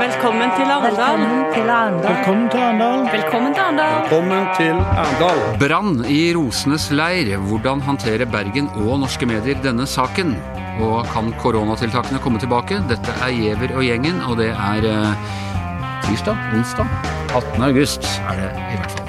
Velkommen til Arendal. Velkommen til Arendal. Velkommen til Arendal. Velkommen til Arendal. Brann i Rosenes leir. Hvordan håndterer Bergen og norske medier denne saken? Og kan koronatiltakene komme tilbake? Dette er Giæver og gjengen, og det er eh, tirsdag, onsdag, 18. august er det i hvert fall.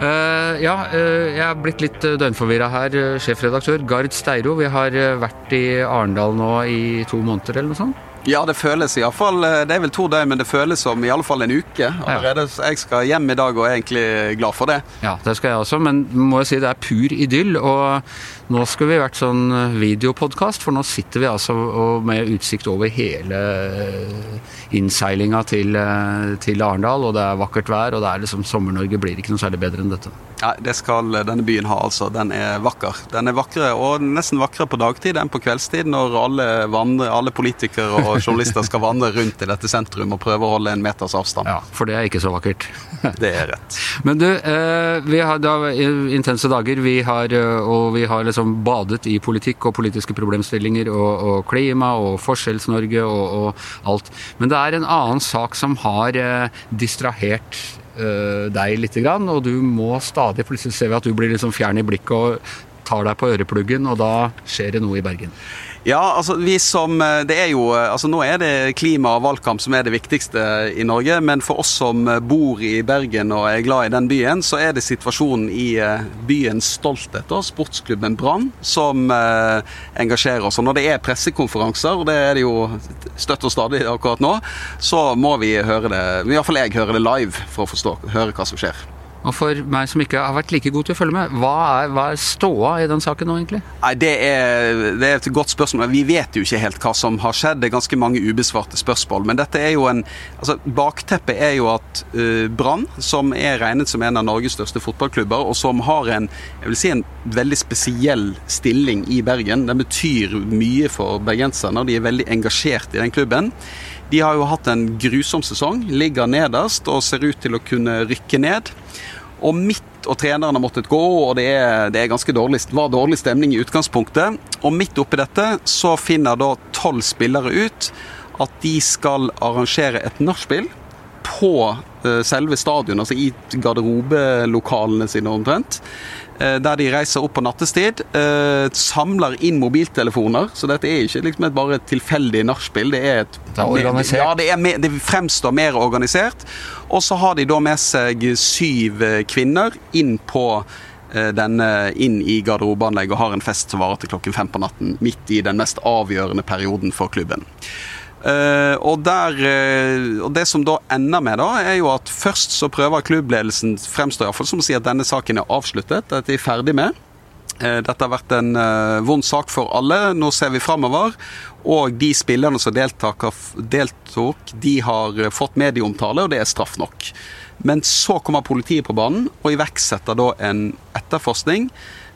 Eh, ja, uh, jeg er blitt litt uh, døgnforvirra her, eh, sjefredaktør Gard Steiro. Vi har eh, vært i Arendal nå i to måneder eller noe sånt. Ja, det føles iallfall Det er vel to døgn, men det føles som i alle fall en uke allerede. Ja. jeg skal hjem i dag og er egentlig glad for det. Ja, det skal jeg også, men må jeg si det er pur idyll. Og nå skulle vi vært sånn videopodkast, for nå sitter vi altså med utsikt over hele innseilinga til, til Arendal, og det er vakkert vær, og det er liksom Sommer-Norge blir ikke noe særlig bedre enn dette. Nei, det skal denne byen ha, altså. Den er vakker. Den er vakre, og nesten vakrere på dagtid enn på kveldstid, når alle, vandre, alle politikere og journalister skal vandre rundt i dette sentrum og prøve å holde en meters avstand. Ja, for det er ikke så vakkert. Det er rett. Men du, eh, vi har da intense dager, vi har, og vi har liksom badet i politikk og politiske problemstillinger og, og klima og Forskjells-Norge og, og, alt. Men det er en annen sak som har eh, distrahert deg litt, og du må stadig Plutselig vi at du blir liksom fjern i blikket og tar deg på ørepluggen, og da skjer det noe i Bergen. Ja, altså vi som Det er jo Altså nå er det klima og valgkamp som er det viktigste i Norge, men for oss som bor i Bergen og er glad i den byen, så er det situasjonen i byens stolthet, da, sportsklubben Brann, som eh, engasjerer oss. Og når det er pressekonferanser, og det er det jo støtt og stadig akkurat nå, så må vi høre det Iallfall jeg hører det live for å forstå, høre hva som skjer. Og for meg som ikke har vært like god til å følge med, hva er, hva er ståa i den saken nå, egentlig? Nei, det er, det er, et godt spørsmål. Vi vet jo ikke helt hva som har skjedd. Det er ganske mange ubesvarte spørsmål. Men dette er jo en altså Bakteppet er jo at uh, Brann, som er regnet som en av Norges største fotballklubber, og som har en, jeg vil si en veldig spesiell stilling i Bergen, den betyr mye for bergenserne, og de er veldig engasjert i den klubben. De har jo hatt en grusom sesong, ligger nederst og ser ut til å kunne rykke ned. Og midt og treneren har måttet gå, og det, er, det er ganske dårlig, var dårlig stemning i utgangspunktet. Og midt oppi dette så finner da tolv spillere ut at de skal arrangere et nachspiel på selve stadion, altså i garderobelokalene sine omtrent. Der de reiser opp på nattestid, samler inn mobiltelefoner. Så dette er ikke liksom et bare et tilfeldig nachspiel. Det er et det er organisert. Ja, det, er mer, det fremstår mer organisert. Og så har de da med seg syv kvinner inn på denne inn i garderobeanlegget og har en fest som varer til klokken fem på natten. Midt i den mest avgjørende perioden for klubben. Uh, og, der, uh, og Det som da ender med, da, er jo at først så prøver klubbledelsen fremstår i hvert fall som å si at denne saken er avsluttet. Dette er ferdig med. Uh, dette har vært en vond sak for alle. Nå ser vi framover. Og de spillerne som deltok, de har fått medieomtale, og det er straff nok. Men så kommer politiet på banen og iverksetter da en etterforskning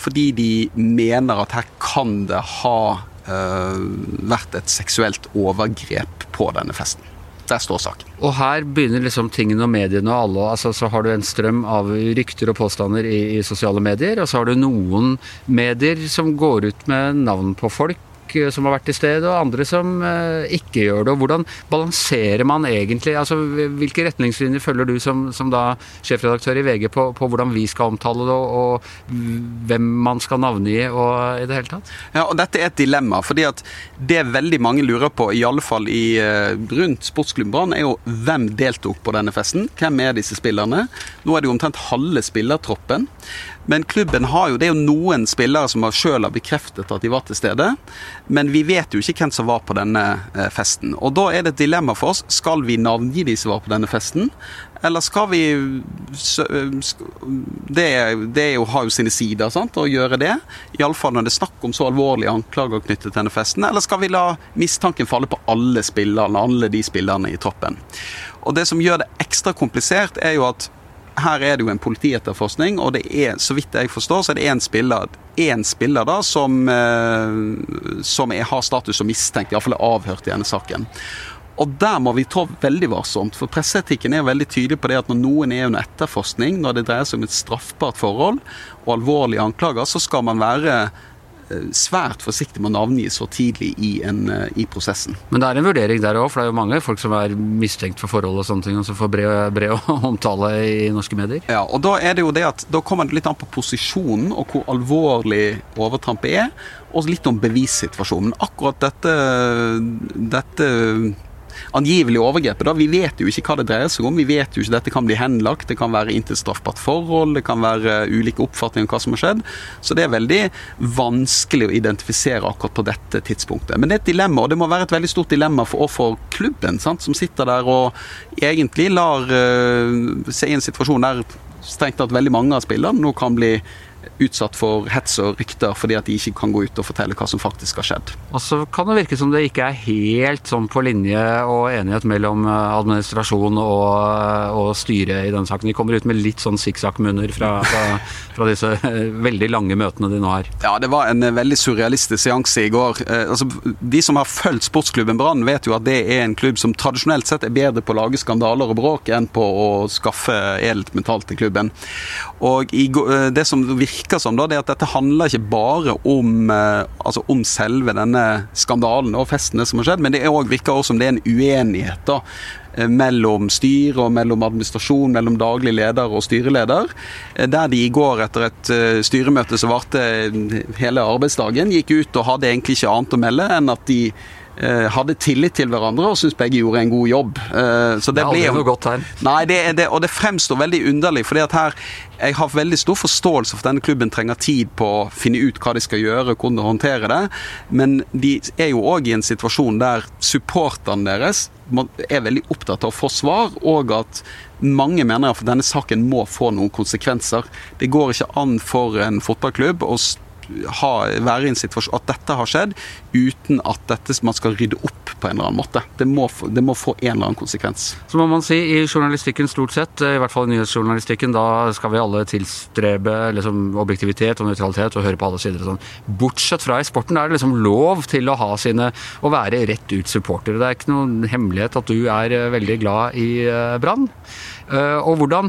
fordi de mener at her kan det ha vært et seksuelt overgrep på denne festen. Der står saken. Og her begynner liksom tingene og mediene og alle altså Så har du en strøm av rykter og påstander i, i sosiale medier, og så har du noen medier som går ut med navn på folk som har vært til stede, og andre som eh, ikke gjør det. og Hvordan balanserer man egentlig altså Hvilke retningslinjer følger du som, som da sjefredaktør i VG på, på, hvordan vi skal omtale det, og, og hvem man skal navngi og i det hele tatt? Ja, og Dette er et dilemma. fordi at Det veldig mange lurer på, i alle fall i, rundt Sportsklubben Brann, er jo hvem deltok på denne festen? Hvem er disse spillerne? Nå er det jo omtrent halve spillertroppen. Men klubben har jo, det er jo noen spillere som sjøl har bekreftet at de var til stede. Men vi vet jo ikke hvem som var på denne festen. Og da er det et dilemma for oss. Skal vi navngi de som var på denne festen? Eller skal vi Det, det jo, har jo sine sider sant, å gjøre det. Iallfall når det er snakk om så alvorlige anklager knyttet til denne festen. Eller skal vi la mistanken falle på alle spillerne, alle de spillerne i troppen? Og Det som gjør det ekstra komplisert, er jo at her er det jo en politietterforskning, og det er, så vidt jeg forstår, så er det én spiller, en spiller da, som, som er, har status som mistenkt, iallfall er avhørt i denne saken. Og der må vi trå veldig varsomt, for presseetikken er veldig tydelig på det at når noen er under etterforskning, når det dreier seg om et straffbart forhold og alvorlige anklager, så skal man være eh, svært forsiktig med å navngi så tidlig i, en, eh, i prosessen. Men det er en vurdering der òg, for det er jo mange folk som er mistenkt for forhold og sånne ting, og som får bred, bred omtale i norske medier. Ja, og da er det jo det at da kommer det litt an på posisjonen og hvor alvorlig overtrampet er, og litt om bevissituasjonen. Akkurat dette, dette angivelige overgrepet. da, Vi vet jo ikke hva det dreier seg om. Vi vet jo ikke dette kan bli henlagt. Det kan være intet straffbart forhold, det kan være ulike oppfatninger om hva som har skjedd. Så det er veldig vanskelig å identifisere akkurat på dette tidspunktet. Men det er et dilemma, og det må være et veldig stort dilemma for, for klubben, sant? som sitter der og egentlig lar uh, se i en situasjon der strengt tatt veldig mange av spillerne nå kan bli utsatt for hets og rykter fordi at de ikke kan gå ut og fortelle hva som faktisk har skjedd. Og så kan det virke som det ikke er helt sånn på linje og enighet mellom eh, administrasjon og, eh, og styre i denne saken. De kommer ut med litt sånn sikksakk-munner fra, fra, fra, disse eh, veldig lange møtene de nå har. Ja, det var en veldig surrealistisk seanse i går. Altså, de som har fulgt sportsklubben Brann, vet jo at det er en klubb som tradisjonelt sett er bedre på å lage skandaler og bråk enn på å skaffe edelt mentalt til klubben. Og i, det som virker virker som, da, det at dette handler ikke bare om, eh, altså om selve denne skandalen og festene som har skjedd, men det virker også som det er en uenighet da, eh, mellom styret og mellom administrasjon, mellom daglig leder og styreleder. Eh, der de i går etter et styremøte som varte hele arbeidsdagen, gikk ut og hadde egentlig ikke annet å melde enn at de hadde tillit til hverandre og syntes begge gjorde en god jobb. Så det, det aldri noe godt tegn. Nei, det, det, og det fremstår veldig underlig. fordi at her jeg har veldig stor forståelse for at denne klubben trenger tid på å finne ut hva de skal gjøre, hvordan de håndtere det. Men de er jo òg i en situasjon der supporterne deres er veldig opptatt av å få svar, og at mange mener at denne saken må få noen konsekvenser. Det går ikke an for en fotballklubb å ha, være i en situasjon at dette har skjedd, uten at dette, man skal rydde opp på en eller annen måte. Det må, det må, få en eller annen konsekvens. Så må man si i journalistikken stort sett, i hvert fall i nyhetsjournalistikken, da skal vi alle tilstrebe liksom, objektivitet og nøytralitet og høre på alle sider og sånn. Bortsett fra i sporten er det liksom lov til å ha sine å være rett ut supportere. Det er ikke noen hemmelighet at du er eh, veldig glad i uh, Brann. Og hvordan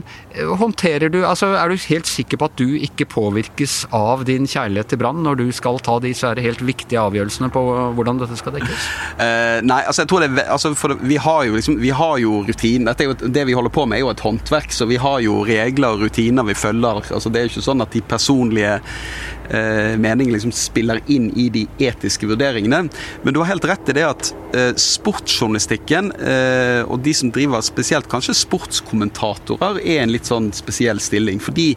håndterer du altså Er du helt sikker på at du ikke påvirkes av din kjærlighet til Brann når du skal ta disse helt viktige avgjørelsene på hvordan dette skal dekkes? Uh, nei, altså jeg tror det, altså for vi har jo liksom, jo rutiner. Er det vi holder på med er jo et håndverk, så vi har jo regler og rutiner vi følger. Altså Det er jo ikke sånn at de personlige uh, meningene liksom spiller inn i de etiske vurderingene. Men du har helt rett i det at uh, sportsjournalistikken og de som driver spesielt kanskje sportskommentatorer, er en litt sånn spesiell stilling. fordi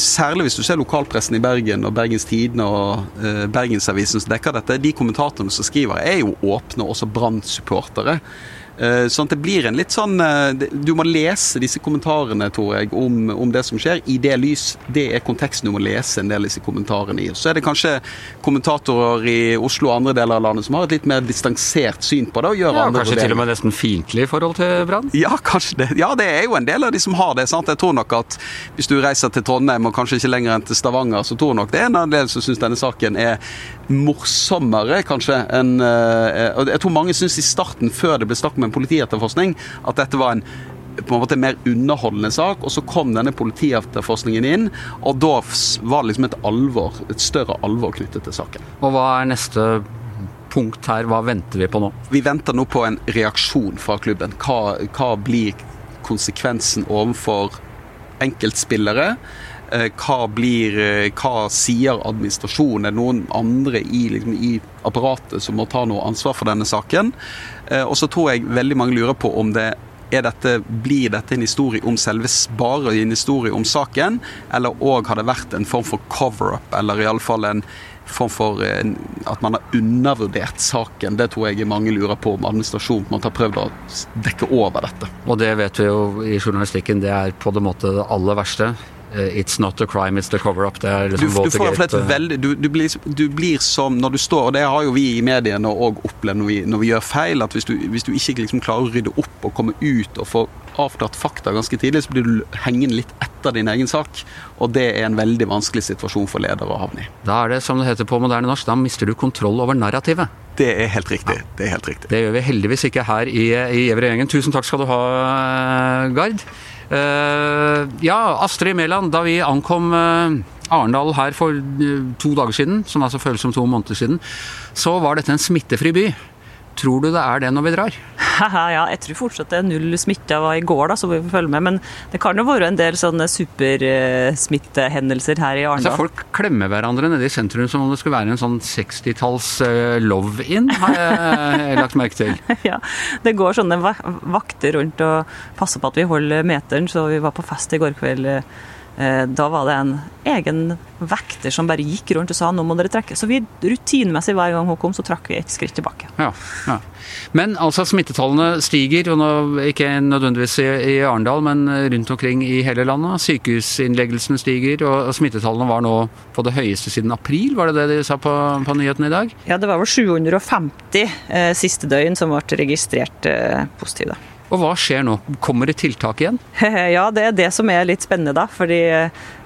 særlig hvis du ser lokalpressen i Bergen og Bergens Tidende og uh, Bergensavisen som dekker dette, de kommentatorene som skriver, er jo åpne, også Brann-supportere. Eh, sånn at det blir en litt sånn eh, Du må lese disse kommentarene, tror jeg, om, om, det som skjer, i det lys. Det er konteksten du må lese en del av disse kommentarene i. Så er det kanskje kommentatorer i Oslo og andre deler av landet som har et litt mer distansert syn på det. og gjør ja, andre Kanskje til og med nesten fiendtlig i forhold til Brann? Ja, kanskje det. Ja, det er jo en del av de som har det. sant? Jeg tror nok at hvis du reiser til Trondheim og kanskje ikke lenger enn til Stavanger, så tror nok det er en dem som syns denne saken er morsommere, kanskje, enn uh, Jeg tror mange syns i starten, før det ble snakk om en politietterforskning, at dette var en på en måte mer underholdende sak, og så kom denne politietterforskningen inn, og da var det liksom et alvor, et større alvor knyttet til saken. Og hva er neste punkt her, hva venter vi på nå? Vi venter nå på en reaksjon fra klubben. Hva, hva blir konsekvensen overfor enkeltspillere? Eh, hva, blir, eh, hva sier administrasjonen? Er det noen andre i, liksom, i, apparatet som må ta noe ansvar for denne saken? Eh, og så tror jeg veldig mange lurer på om det dette, blir dette en historie om selve bare en historie om saken, eller òg har det vært en form for cover-up, eller iallfall en form for at man har undervurdert saken. Det tror jeg mange lurer på om administrasjonen på en måte har prøvd å dekke over dette. Og det vet vi jo i journalistikken, det er på en måte det aller verste. Eh, it's not a crime, it's the cover-up. Det er liksom du, du, får et veldig, du, du, blir, du, blir, som når du står, og det har jo vi i mediene òg opplevd når vi, når vi, gjør feil, at hvis du, hvis du ikke liksom klarer å rydde opp og komme ut og få avklart fakta ganske tidlig, så blir du hengende litt etter din egen sak. Og det er en veldig vanskelig situasjon for ledere å havne i. Da er det, som det heter på moderne norsk, da mister du kontroll over narrativet. Det er helt riktig. Ja. Det er helt riktig. Det gjør vi heldigvis ikke her i, i Gjever-gjengen. Tusen takk skal du ha, Gard. Uh, ja, Astrid Mæland, da vi ankom uh, Arendal her for to dager siden, som altså føles som to måneder siden, så var dette en smittefri by. Tror du det er det når vi drar? ja, jeg tror fortsatt det er null smitte var i går, da, så vi får følge med. Men det kan jo være en del sånne supersmittehendelser her i Arendal. Så folk klemmer hverandre nede i sentrum som om det skulle være en sånn 60-talls uh, love-in, har jeg lagt merke til. ja, det går sånne vakter rundt og passer på at vi holder meteren, så vi var på fest i går kveld Eh, da var det en egen vekter som bare gikk rundt og sa nå må dere trekke. Så vi rutinemessig hver gang hun kom, så trakk vi et skritt tilbake. Ja, ja. Men altså smittetallene stiger, og nå, ikke nødvendigvis i, i Arendal, men rundt omkring i hele landet. Sykehusinnleggelsene stiger, og smittetallene var nå på det høyeste siden april, var det det de sa på, på nyhetene i dag? Ja, det var vel 750 eh, siste døgn som ble registrert eh, positive. Og hva skjer nå? Kommer det tiltak igjen? Ja, det er det som er litt spennende, da. fordi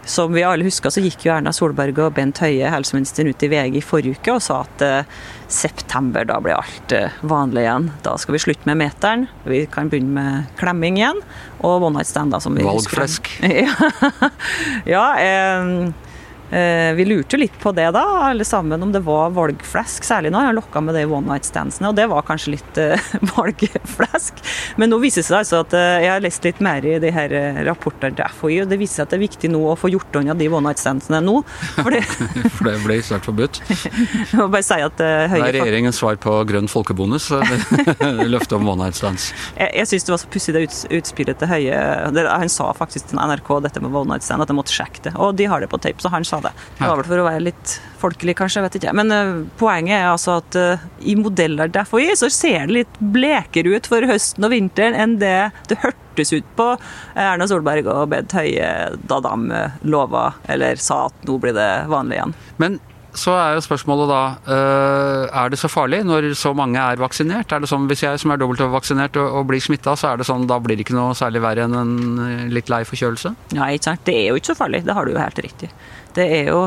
som vi alle husker, så gikk jo Erna Solberg og Bent Høie, helseministeren, ut i VG i forrige uke og sa at uh, september, da blir alt uh, vanlig igjen. Da skal vi slutte med meteren, vi kan begynne med klemming igjen, og one night stand, da, som vi Valgflesk. husker. ja, ja um, Eh, vi lurte litt på det da, alle sammen, om det var valgflesk. Særlig når jeg lokka med de one night standsene, og det var kanskje litt uh, valgflesk. Men nå viser det seg altså at uh, jeg har lest litt mer i de her rapportene til FHI, og det viser seg at det er viktig nå å få gjort unna de one night standsene nå. For det, for det ble snart forbudt? jeg må bare si at Høyre... Det er regjeringens svar på grønn folkebonus, løftet om one night stands. Jeg, jeg syns det var så pussig det utspillet til Høie. Han sa faktisk til NRK dette med one night stand, at jeg måtte sjekke det. Og de har det på tape, så han sa det. Det var vel for å være litt folkelig, kanskje. vet ikke. Men uh, poenget er altså at uh, i modeller derfor så ser det litt blekere ut for høsten og vinteren enn det det hørtes ut på Erna Solberg og Bent Høie da de lova eller sa at nå blir det vanlig igjen. Men så er jo spørsmålet da uh, Er det så farlig når så mange er vaksinert? Er det sånn Hvis jeg som er dobbeltvaksinert og, og blir smitta, så er det sånn da blir det ikke noe særlig verre enn en litt lei forkjølelse? Nei, ikke sant. Det er jo ikke så farlig. Det har du jo helt riktig. Det er jo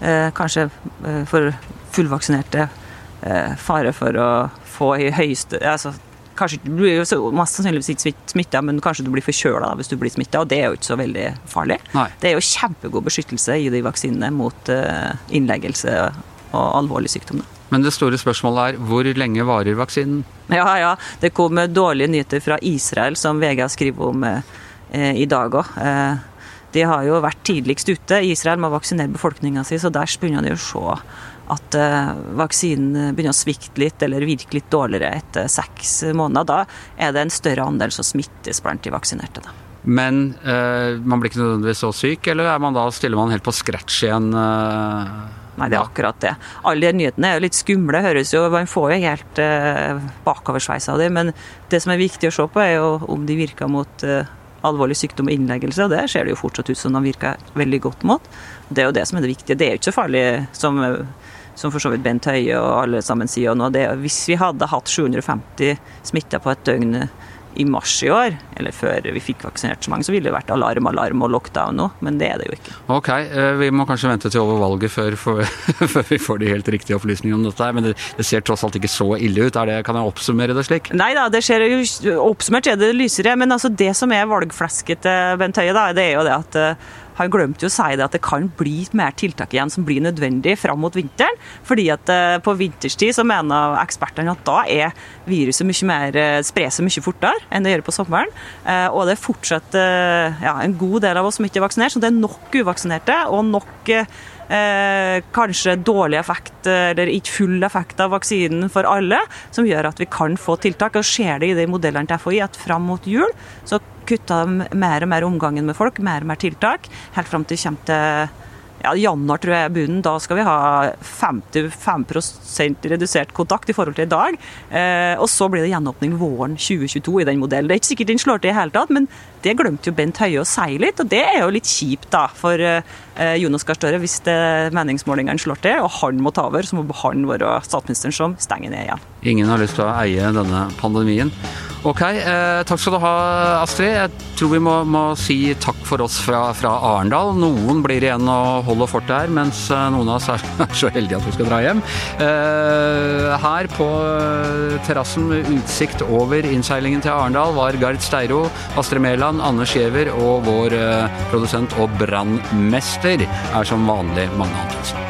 eh, kanskje eh, for fullvaksinerte eh, fare for å få i høyeste altså, Kanskje du blir jo mest sannsynligvis ikke smitta, men kanskje du blir forkjøla hvis du blir smitta, og det er jo ikke så veldig farlig. Nei. Det er jo kjempegod beskyttelse i de vaksinene mot uh, innleggelse og alvorlig sykdom. Men det store spørsmålet er hvor lenge varer vaksinen? Ja, ja. Det kom dårlige nyheter fra Israel, som VG har skrevet om eh, i dag òg. Eh, de har jo vært tidligst ute. Israel må vaksinere befolkninga si, så der begynner de å se at uh, vaksinen begynner å svikte litt eller virke litt dårligere etter seks måneder. Da er det en større andel som smittes blant de vaksinerte. Da. Men uh, man blir ikke nødvendigvis så syk, eller er man da, stiller man helt på scratch igjen? Uh, Nei, det er akkurat det. Alle de nyhetene er jo litt skumle. høres jo, Man får jo helt uh, bakoversveis av dem. Men det som er viktig å se på, er jo om de virker mot alvorlig sykdom og innleggelse, og det ser det jo fortsatt ut som de virker veldig godt mot. Det er jo det som er det viktige. Det er jo ikke så farlig som, som for så vidt Bent Høie og alle sammen sier nå. Det, hvis vi hadde hatt 750 smitta på et døgn i mars i år, eller før vi fikk vaksinert så mange, så ville det vært alarm, alarm og lockdown nå, men det er det jo ikke. Ok, eh, vi må kanskje vente til over valget før, for, før vi får de helt riktige opplysningene om dette. Men det, det, ser tross alt ikke så ille ut. Det, kan jeg oppsummere det slik? Nei da, det ser jo oppsummert er det lysere. Men altså det som er valgflesket til Bent Høie, da, det er jo det at eh, han glemte jo å si det at det kan bli mer tiltak igjen som blir nødvendig fram mot vinteren. fordi at eh, på vinterstid så mener ekspertene at da er viruset mye mer, eh, sprer seg mye fortere enn det gjør på sommeren. Eh, og det er fortsatt ja, en god del av oss som ikke er vaksinert, så det er nok uvaksinerte og nok eh, kanskje dårlig effekt eller ikke full effekt av vaksinen for alle, som gjør at vi kan få tiltak. Og ser det i de modellene til FHI at fram mot jul så kutta mer og mer omgangen med folk, mer og mer tiltak, helt fram til kommer til ja, januar tror jeg bunnen. Da skal vi ha 55% redusert kontakt i forhold til i dag. Eh, og så blir det gjenåpning våren 2022 i den modellen. Det er ikke sikkert den slår til i hele tatt, men det glemte jo Bent Høie å si litt. Og det er jo litt kjipt da for eh, Jonas Gahr Støre hvis meningsmålingene slår til og han må ta over. Så må han være statsministeren som stenger ned igjen. Ingen har lyst til å eie denne pandemien. Ok, eh, takk skal du ha, Astrid. Jeg tror vi må, må si takk for oss fra, fra, Arendal. Noen blir igjen og holder fortet her, mens eh, noen av oss er, så heldige at vi skal dra hjem. Eh, her på eh, terrassen med utsikt over innseilingen til Arendal var Gard Steiro, Astrid Mæland, Anne Skjever og vår eh, produsent og brannmester er som vanlig Magne Antonsen.